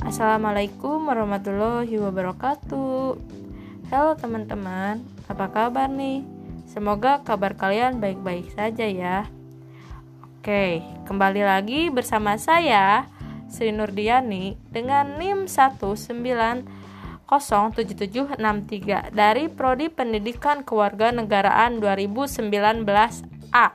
Assalamualaikum warahmatullahi wabarakatuh. Halo teman-teman, apa kabar nih? Semoga kabar kalian baik-baik saja ya. Oke, kembali lagi bersama saya Sri Nurdiani dengan NIM 1907763 dari Prodi Pendidikan Kewarganegaraan 2019A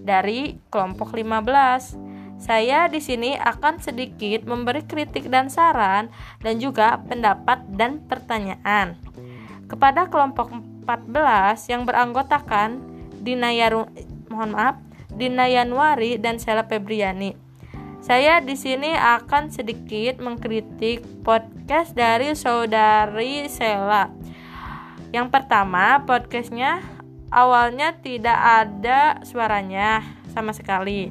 dari kelompok 15. Saya di sini akan sedikit memberi kritik dan saran dan juga pendapat dan pertanyaan kepada kelompok 14 yang beranggotakan Dina Yaru, mohon maaf, Dina Yanuari dan Sela Febriani. Saya di sini akan sedikit mengkritik podcast dari saudari Sela. Yang pertama, podcastnya awalnya tidak ada suaranya sama sekali.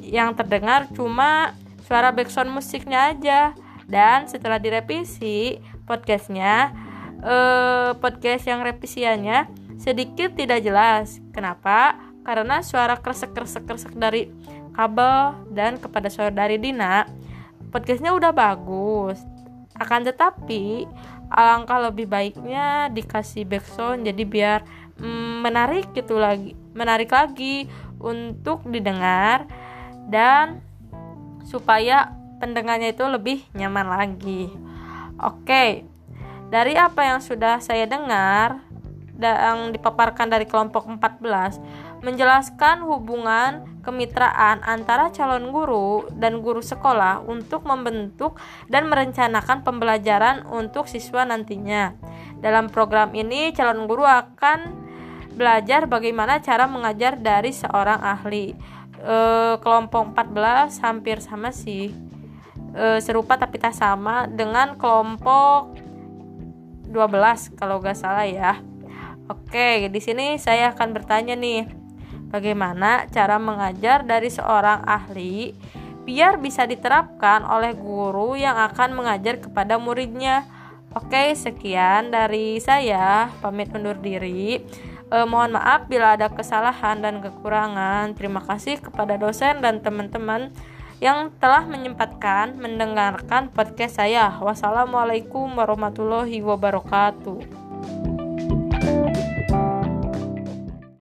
Yang terdengar cuma suara background musiknya aja. Dan setelah direvisi podcastnya eh, podcast yang revisiannya sedikit tidak jelas. Kenapa? Karena suara kresek kresek kresek dari kabel dan kepada suara dari Dina podcastnya udah bagus. Akan tetapi alangkah lebih baiknya dikasih background jadi biar mm, menarik gitu lagi menarik lagi untuk didengar dan supaya pendengarnya itu lebih nyaman lagi. Oke. Dari apa yang sudah saya dengar yang dipaparkan dari kelompok 14 menjelaskan hubungan kemitraan antara calon guru dan guru sekolah untuk membentuk dan merencanakan pembelajaran untuk siswa nantinya. Dalam program ini calon guru akan belajar bagaimana cara mengajar dari seorang ahli uh, kelompok 14 hampir sama sih uh, serupa tapi tak sama dengan kelompok 12 kalau gak salah ya oke di sini saya akan bertanya nih bagaimana cara mengajar dari seorang ahli biar bisa diterapkan oleh guru yang akan mengajar kepada muridnya Oke, sekian dari saya. Pamit undur diri. Eh, mohon maaf bila ada kesalahan dan kekurangan. Terima kasih kepada dosen dan teman-teman yang telah menyempatkan mendengarkan podcast saya. Wassalamualaikum warahmatullahi wabarakatuh.